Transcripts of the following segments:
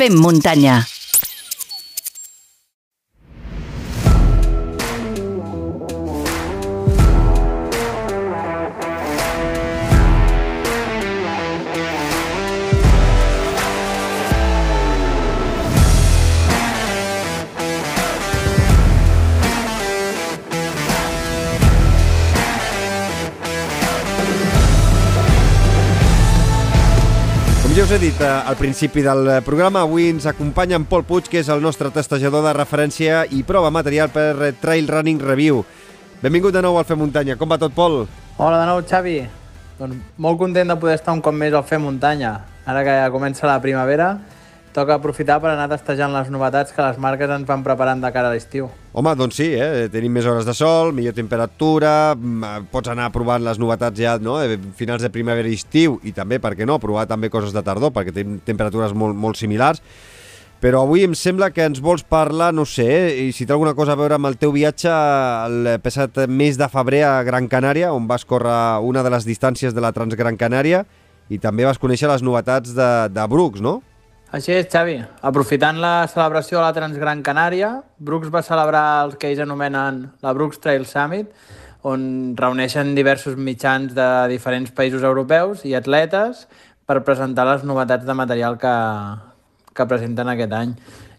Fem muntanya. Com ja us he dit eh, al principi del programa, avui ens acompanya en Pol Puig, que és el nostre testejador de referència i prova material per Trail Running Review. Benvingut de nou al Fer Muntanya. Com va tot, Pol? Hola de nou, Xavi. Doncs molt content de poder estar un cop més al Fer Muntanya. Ara que ja comença la primavera, toca aprofitar per anar testejant les novetats que les marques ens van preparant de cara a l'estiu. Home, doncs sí, eh? tenim més hores de sol, millor temperatura, mm, eh, pots anar provant les novetats ja no? de finals de primavera i estiu i també, per què no, provar també coses de tardor perquè tenim temperatures molt, molt similars. Però avui em sembla que ens vols parlar, no sé, eh, i si té alguna cosa a veure amb el teu viatge el passat mes de febrer a Gran Canària, on vas córrer una de les distàncies de la Transgran Canària i també vas conèixer les novetats de, de Brooks, no? Així és, Xavi. Aprofitant la celebració de la Transgran Canària, Brooks va celebrar el que ells anomenen la Brooks Trail Summit, on reuneixen diversos mitjans de diferents països europeus i atletes per presentar les novetats de material que, que presenten aquest any.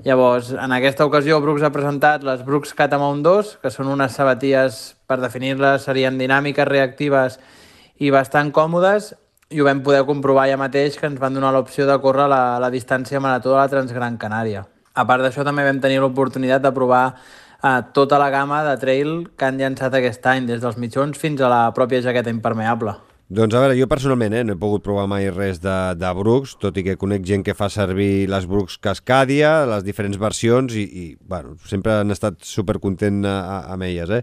Llavors, en aquesta ocasió, Brooks ha presentat les Brooks Catamount 2, que són unes sabatilles, per definir-les, serien dinàmiques, reactives i bastant còmodes, i ho vam poder comprovar ja mateix que ens van donar l'opció de córrer la, la distància marató de la Transgran Canària. A part d'això, també vam tenir l'oportunitat de provar eh, tota la gamma de trail que han llançat aquest any, des dels mitjons fins a la pròpia jaqueta impermeable. Doncs a veure, jo personalment eh, no he pogut provar mai res de, de Brooks, tot i que conec gent que fa servir les Brooks Cascadia, les diferents versions, i, i bueno, sempre han estat supercontent a, a, amb elles. Eh?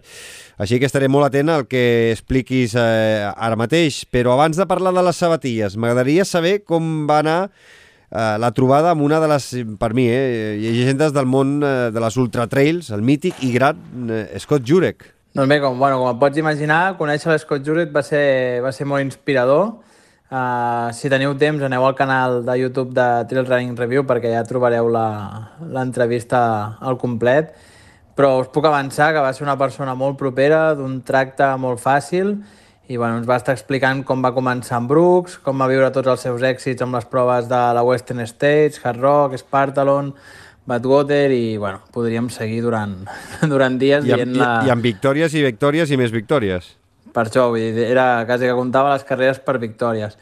Així que estaré molt atent al que expliquis eh, ara mateix, però abans de parlar de les sabatilles, m'agradaria saber com va anar eh, la trobada amb una de les, per mi, eh, llegendes del món eh, de les ultratrails, el mític i gran eh, Scott Jurek. Doncs bé, com, bueno, com et pots imaginar, conèixer l'Scott Jurek va ser, va ser molt inspirador. Uh, si teniu temps, aneu al canal de YouTube de Trail Running Review perquè ja trobareu l'entrevista al complet. Però us puc avançar que va ser una persona molt propera, d'un tracte molt fàcil, i bueno, ens va estar explicant com va començar amb Brooks, com va viure tots els seus èxits amb les proves de la Western States, Hard Rock, Spartalon, Badwater i, bueno, podríem seguir durant, durant dies I amb, dient la... i, I amb victòries i victòries i més victòries. Per això, vull dir, era quasi que comptava les carreres per victòries.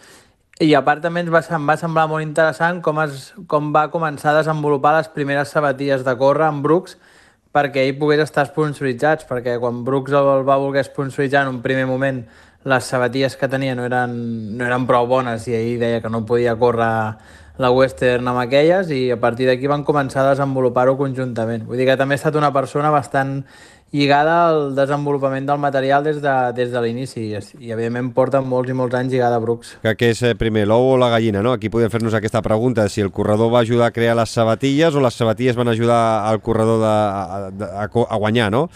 I a part també ens va, em va semblar molt interessant com, es, com va començar a desenvolupar les primeres sabatilles de córrer amb Brooks perquè ell pogués estar sponsoritzats, perquè quan Brooks el va voler sponsoritzar en un primer moment les sabatilles que tenia no eren, no eren prou bones i ell deia que no podia córrer la western amb aquelles i a partir d'aquí van començar a desenvolupar-ho conjuntament. Vull dir que també ha estat una persona bastant lligada al desenvolupament del material des de, des de l'inici i, i evidentment porta molts i molts anys lligada a Brooks. Que què és eh, primer, l'ou o la gallina, no? Aquí podem fer-nos aquesta pregunta, si el corredor va ajudar a crear les sabatilles o les sabatilles van ajudar al corredor de, a, a, a guanyar, no?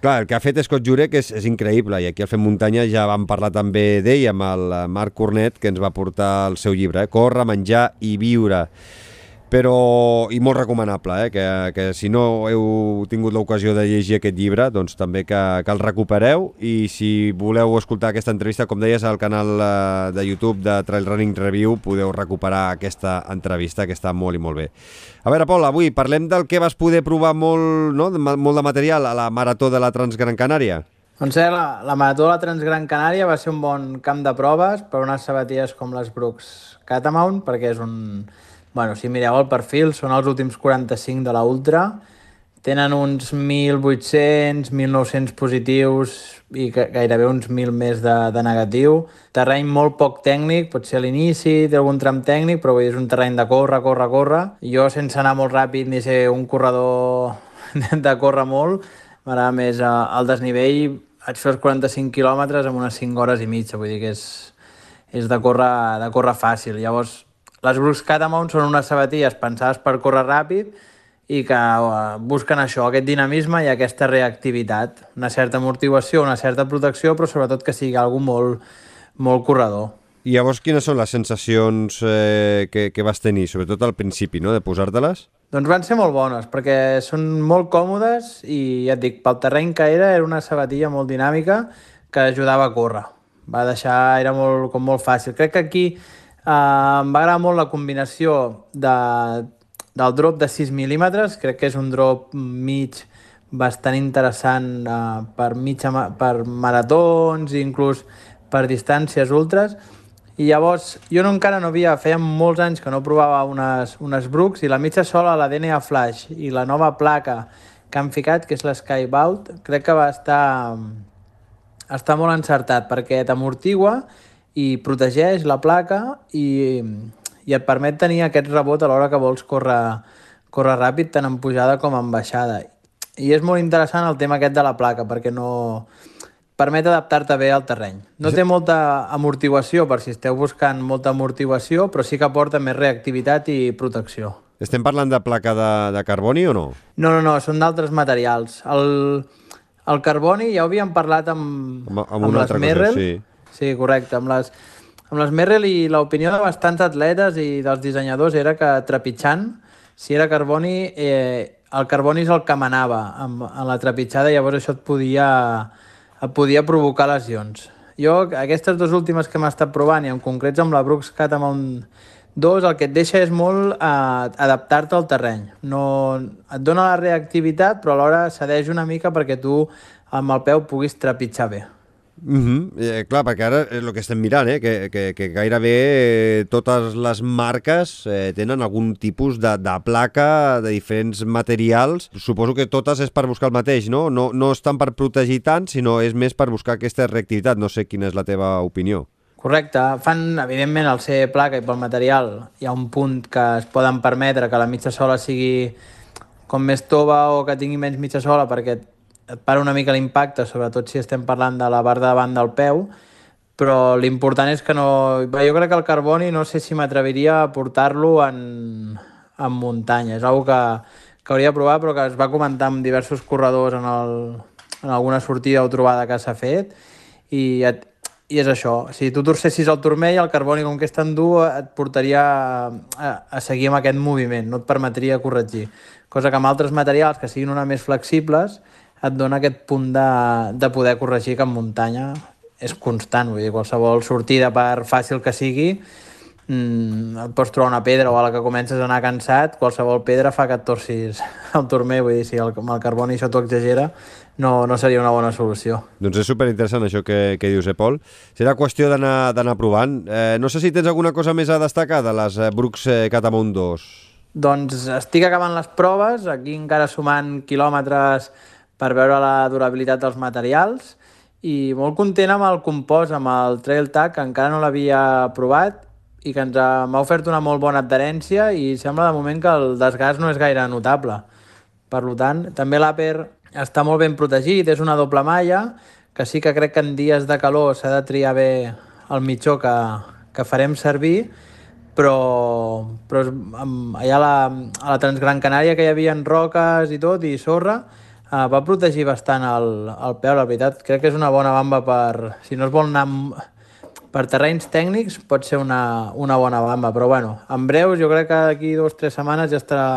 Clar, el que ha fet Scott Jurek és, és increïble i aquí al Fem Muntanya ja vam parlar també d'ell amb el Marc Cornet que ens va portar el seu llibre, eh? Corre, menjar i viure però, i molt recomanable, eh? que, que si no heu tingut l'ocasió de llegir aquest llibre, doncs també que, que el recupereu i si voleu escoltar aquesta entrevista, com deies, al canal eh, de YouTube de Trail Running Review podeu recuperar aquesta entrevista que està molt i molt bé. A veure, Pol, avui parlem del que vas poder provar molt, no? molt de material a la Marató de la Transgran Canària. Doncs eh, la, la Marató de la Transgran Canària va ser un bon camp de proves per unes sabatilles com les Brooks Catamount, perquè és un, Bueno, si mireu el perfil, són els últims 45 de la Ultra, tenen uns 1.800, 1.900 positius i gairebé uns 1.000 més de, de negatiu. Terreny molt poc tècnic, potser a l'inici té algun tram tècnic, però és un terreny de córrer, córrer, córrer. Jo, sense anar molt ràpid ni ser un corredor de córrer molt, m'agrada més al desnivell, vaig fer els 45 quilòmetres en unes 5 hores i mitja, vull dir que és, és de, córrer, de córrer fàcil. Llavors, les Brooks Catamount són unes sabatilles pensades per córrer ràpid i que uh, busquen això, aquest dinamisme i aquesta reactivitat, una certa amortiguació, una certa protecció, però sobretot que sigui algú molt, molt corredor. I llavors quines són les sensacions eh, que, que vas tenir, sobretot al principi, no?, de posar-te-les? Doncs van ser molt bones, perquè són molt còmodes i, ja et dic, pel terreny que era, era una sabatilla molt dinàmica que ajudava a córrer. Va deixar, era molt, com molt fàcil. Crec que aquí eh, em va agradar molt la combinació de, del drop de 6 mil·límetres, crec que és un drop mig bastant interessant eh, per, mitja, per maratons i inclús per distàncies ultres, i llavors, jo no, encara no havia, feia molts anys que no provava unes, unes Brooks i la mitja sola, la DNA Flash i la nova placa que han ficat, que és la Skybound, crec que va estar, està molt encertat perquè t'amortigua i protegeix la placa i, i et permet tenir aquest rebot a l'hora que vols córrer, córrer ràpid tant en pujada com en baixada. I és molt interessant el tema aquest de la placa perquè no, permet adaptar-te bé al terreny. No té molta amortiguació per si esteu buscant molta amortiguació, però sí que aporta més reactivitat i protecció. Estem parlant de placa de, de carboni o no? No, no, no, són d'altres materials. El, el carboni ja ho havíem parlat amb, amb, amb, amb les Merrell. Sí. Sí, correcte. Amb les, amb les Merrell i l'opinió de bastants atletes i dels dissenyadors era que trepitjant, si era carboni, eh, el carboni és el que manava amb, en la trepitjada, llavors això et podia et podia provocar lesions. Jo, aquestes dues últimes que hem estat provant, i en concrets amb la Brooks Catamount 2, el que et deixa és molt eh, adaptar-te al terreny. No, et dona la reactivitat, però alhora cedeix una mica perquè tu amb el peu puguis trepitjar bé. Mm -hmm. eh, clar, perquè ara és el que estem mirant, eh? que, que, que gairebé eh, totes les marques eh, tenen algun tipus de, de placa de diferents materials. Suposo que totes és per buscar el mateix, no? No, no estan per protegir tant, sinó és més per buscar aquesta reactivitat. No sé quina és la teva opinió. Correcte. Fan, evidentment, al ser placa i pel material hi ha un punt que es poden permetre que la mitja sola sigui com més tova o que tingui menys mitja sola perquè et para una mica l'impacte, sobretot si estem parlant de la barra davant del peu, però l'important és que no... Jo crec que el carboni no sé si m'atreviria a portar-lo en, en muntanya. És una que, que hauria de provar, però que es va comentar amb diversos corredors en, el, en alguna sortida o trobada que s'ha fet i, et, i és això. Si tu torcessis el turmell, el carboni, com que és tan dur, et portaria a, a seguir amb aquest moviment, no et permetria corregir. Cosa que amb altres materials que siguin una més flexibles et dona aquest punt de, de poder corregir que en muntanya és constant, vull dir, qualsevol sortida per fàcil que sigui mmm, et pots trobar una pedra o a la que comences a anar cansat, qualsevol pedra fa que et torcis el turmer, vull dir, si el, el carboni això t'ho exagera, no, no seria una bona solució. Doncs és superinteressant això que, que dius, eh, Pol? Serà qüestió d'anar provant. Eh, no sé si tens alguna cosa més a destacar de les eh, Brooks eh, Catamount 2. Doncs estic acabant les proves, aquí encara sumant quilòmetres per veure la durabilitat dels materials i molt content amb el compost, amb el Trail Tag, que encara no l'havia provat i que ens m'ha ofert una molt bona adherència i sembla de moment que el desgast no és gaire notable. Per tant, també l'Aper està molt ben protegit, és una doble malla, que sí que crec que en dies de calor s'ha de triar bé el mitjó que, que farem servir, però, però allà a la, a la Transgran Canària que hi havia roques i tot, i sorra, Uh, va protegir bastant el, el peu, la veritat. Crec que és una bona bamba per... Si no es vol anar per terrenys tècnics, pot ser una, una bona bamba. Però bueno, en breu, jo crec que d'aquí dues o tres setmanes ja estarà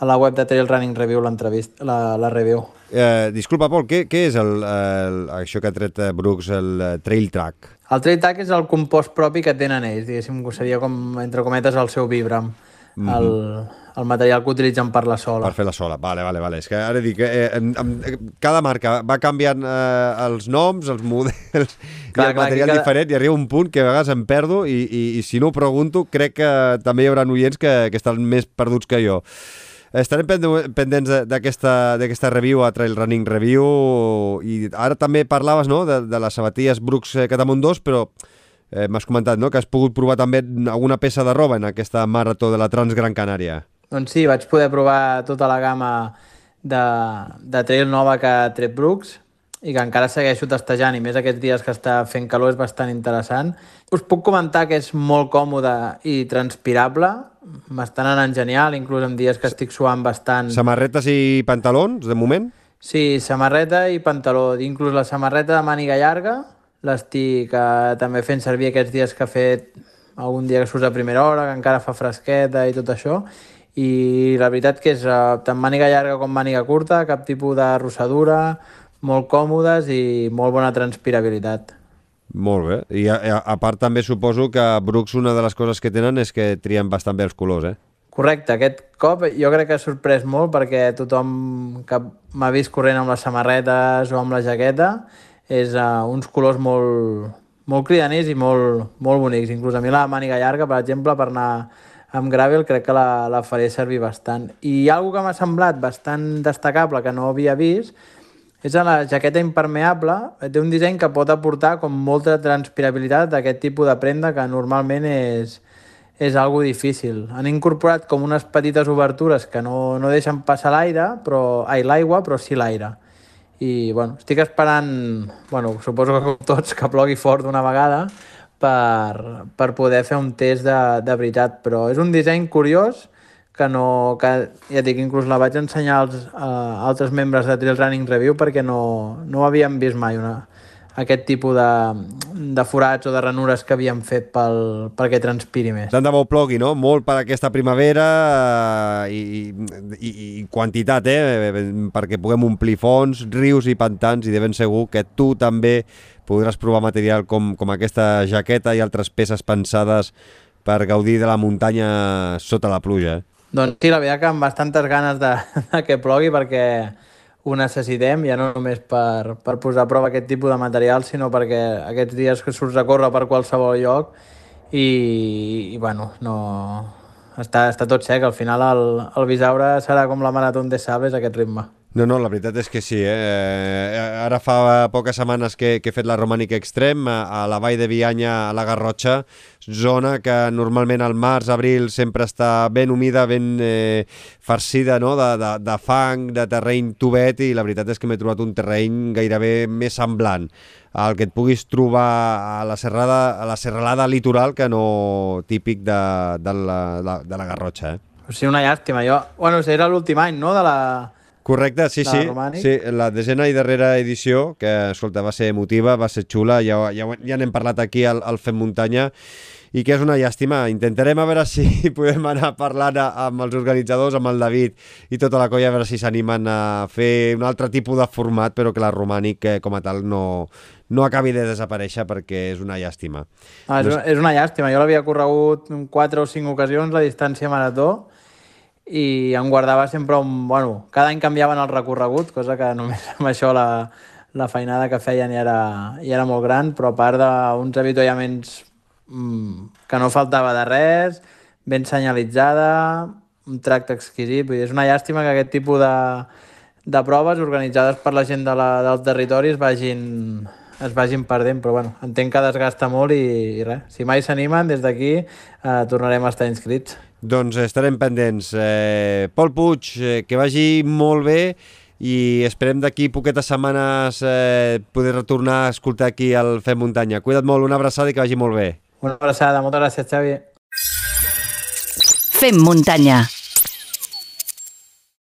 a la web de Trail Running Review l'entrevista, la, la review. Eh, disculpa, Pol, què, què és el, el, això que ha tret eh, Brooks, el eh, Trail Track? El Trail Track és el compost propi que tenen ells, diguéssim, seria com, entre cometes, el seu Vibram. Mm -hmm. el, el material que utilitzen per la sola. Per fer la sola, vale, vale, vale. És que ara dic, eh, en, en, cada marca va canviant eh, els noms, els models clar, i el clar, material cada... diferent i arriba un punt que a vegades em perdo i, i, i si no ho pregunto crec que també hi haurà oients que, que estan més perduts que jo. Estarem pendents d'aquesta review a Trail Running Review i ara també parlaves no, de, de les sabatilles Brooks Catamount 2, però eh, m'has comentat no, que has pogut provar també alguna peça de roba en aquesta marató de la Transgran Canària. Doncs sí, vaig poder provar tota la gamma de, de trail nova que ha tret Brooks i que encara segueixo testejant i més aquests dies que està fent calor és bastant interessant. Us puc comentar que és molt còmode i transpirable, m'estan anant genial, inclús en dies que estic suant bastant. Samarretes i pantalons, de moment? Sí, samarreta i pantaló, inclús la samarreta de màniga llarga, l'estic eh, també fent servir aquests dies que ha fet algun dia que surt a primera hora, que encara fa fresqueta i tot això, i la veritat que és eh, tant màniga llarga com màniga curta, cap tipus de rossadura, molt còmodes i molt bona transpirabilitat. Molt bé. I a, a, a part també suposo que Brooks una de les coses que tenen és que trien bastant bé els colors, eh? Correcte, aquest cop jo crec que ha sorprès molt perquè tothom que m'ha vist corrent amb les samarretes o amb la jaqueta és uh, uns colors molt, molt cridaners i molt, molt bonics. Inclús a mi la màniga llarga, per exemple, per anar amb gravel crec que la, la faré servir bastant. I algo que m'ha semblat bastant destacable que no havia vist és a la jaqueta impermeable, té un disseny que pot aportar com molta transpirabilitat d'aquest tipus de prenda que normalment és, és algo difícil. Han incorporat com unes petites obertures que no, no deixen passar l'aire, però ai, l'aigua, però sí l'aire. I bueno, estic esperant, bueno, suposo que tots, que plogui fort d'una vegada, per, per poder fer un test de, de veritat, però és un disseny curiós que no, que ja dic, inclús la vaig ensenyar als uh, altres membres de Trail Running Review perquè no, no havíem vist mai una, aquest tipus de, de forats o de ranures que havíem fet pel, perquè transpiri més. Tant de bo plogui, no? Molt per aquesta primavera eh, i, i, i quantitat, eh? Perquè puguem omplir fons, rius i pantans i de ben segur que tu també podràs provar material com, com aquesta jaqueta i altres peces pensades per gaudir de la muntanya sota la pluja. Eh? Doncs sí, la veritat que amb bastantes ganes de, de que plogui perquè ho necessitem, ja no només per, per posar a prova aquest tipus de material, sinó perquè aquests dies que surts a córrer per qualsevol lloc i, i bueno, no, està, està tot sec. Al final el, el Bisaure serà com la marató de Sabes, aquest ritme. No, no, la veritat és que sí. Eh? Ara fa poques setmanes que, que he fet la Romànica Extrem a, a la vall de Vianya, a la Garrotxa, zona que normalment al març, abril sempre està ben humida, ben eh, farcida no? de, de, de fang, de terreny tubet i la veritat és que m'he trobat un terreny gairebé més semblant al que et puguis trobar a la, serrada, a la serralada litoral que no típic de, de, la, de la Garrotxa. Eh? O sigui, una llàstima. Jo, bueno, era l'últim any, no?, de la, Correcte, sí, sí. sí. La desena i darrera edició, que, escolta, va ser emotiva, va ser xula, ja, ja, ja n'hem parlat aquí al, al Fem Muntanya, i que és una llàstima. Intentarem a veure si podem anar parlant amb els organitzadors, amb el David i tota la colla, a veure si s'animen a fer un altre tipus de format, però que la Romànic eh, com a tal no, no acabi de desaparèixer perquè és una llàstima. Ah, és, una, és una llàstima. Jo l'havia corregut en quatre o cinc ocasions la distància marató i em guardava sempre un... Bueno, cada any canviaven el recorregut, cosa que només amb això la, la feinada que feien ja era, ja era molt gran, però a part d'uns avituallaments mmm, que no faltava de res, ben senyalitzada, un tracte exquisit, vull dir, és una llàstima que aquest tipus de, de proves organitzades per la gent de la, del territori es vagin, es vagin perdent, però bueno, entenc que desgasta molt i, i res, si mai s'animen, des d'aquí eh, tornarem a estar inscrits. Doncs estarem pendents. Eh, Pol Puig, eh, que vagi molt bé i esperem d'aquí poquetes setmanes eh, poder retornar a escoltar aquí al Fem Muntanya. Cuida't molt, una abraçada i que vagi molt bé. Una abraçada, moltes gràcies, Xavi. Fem Muntanya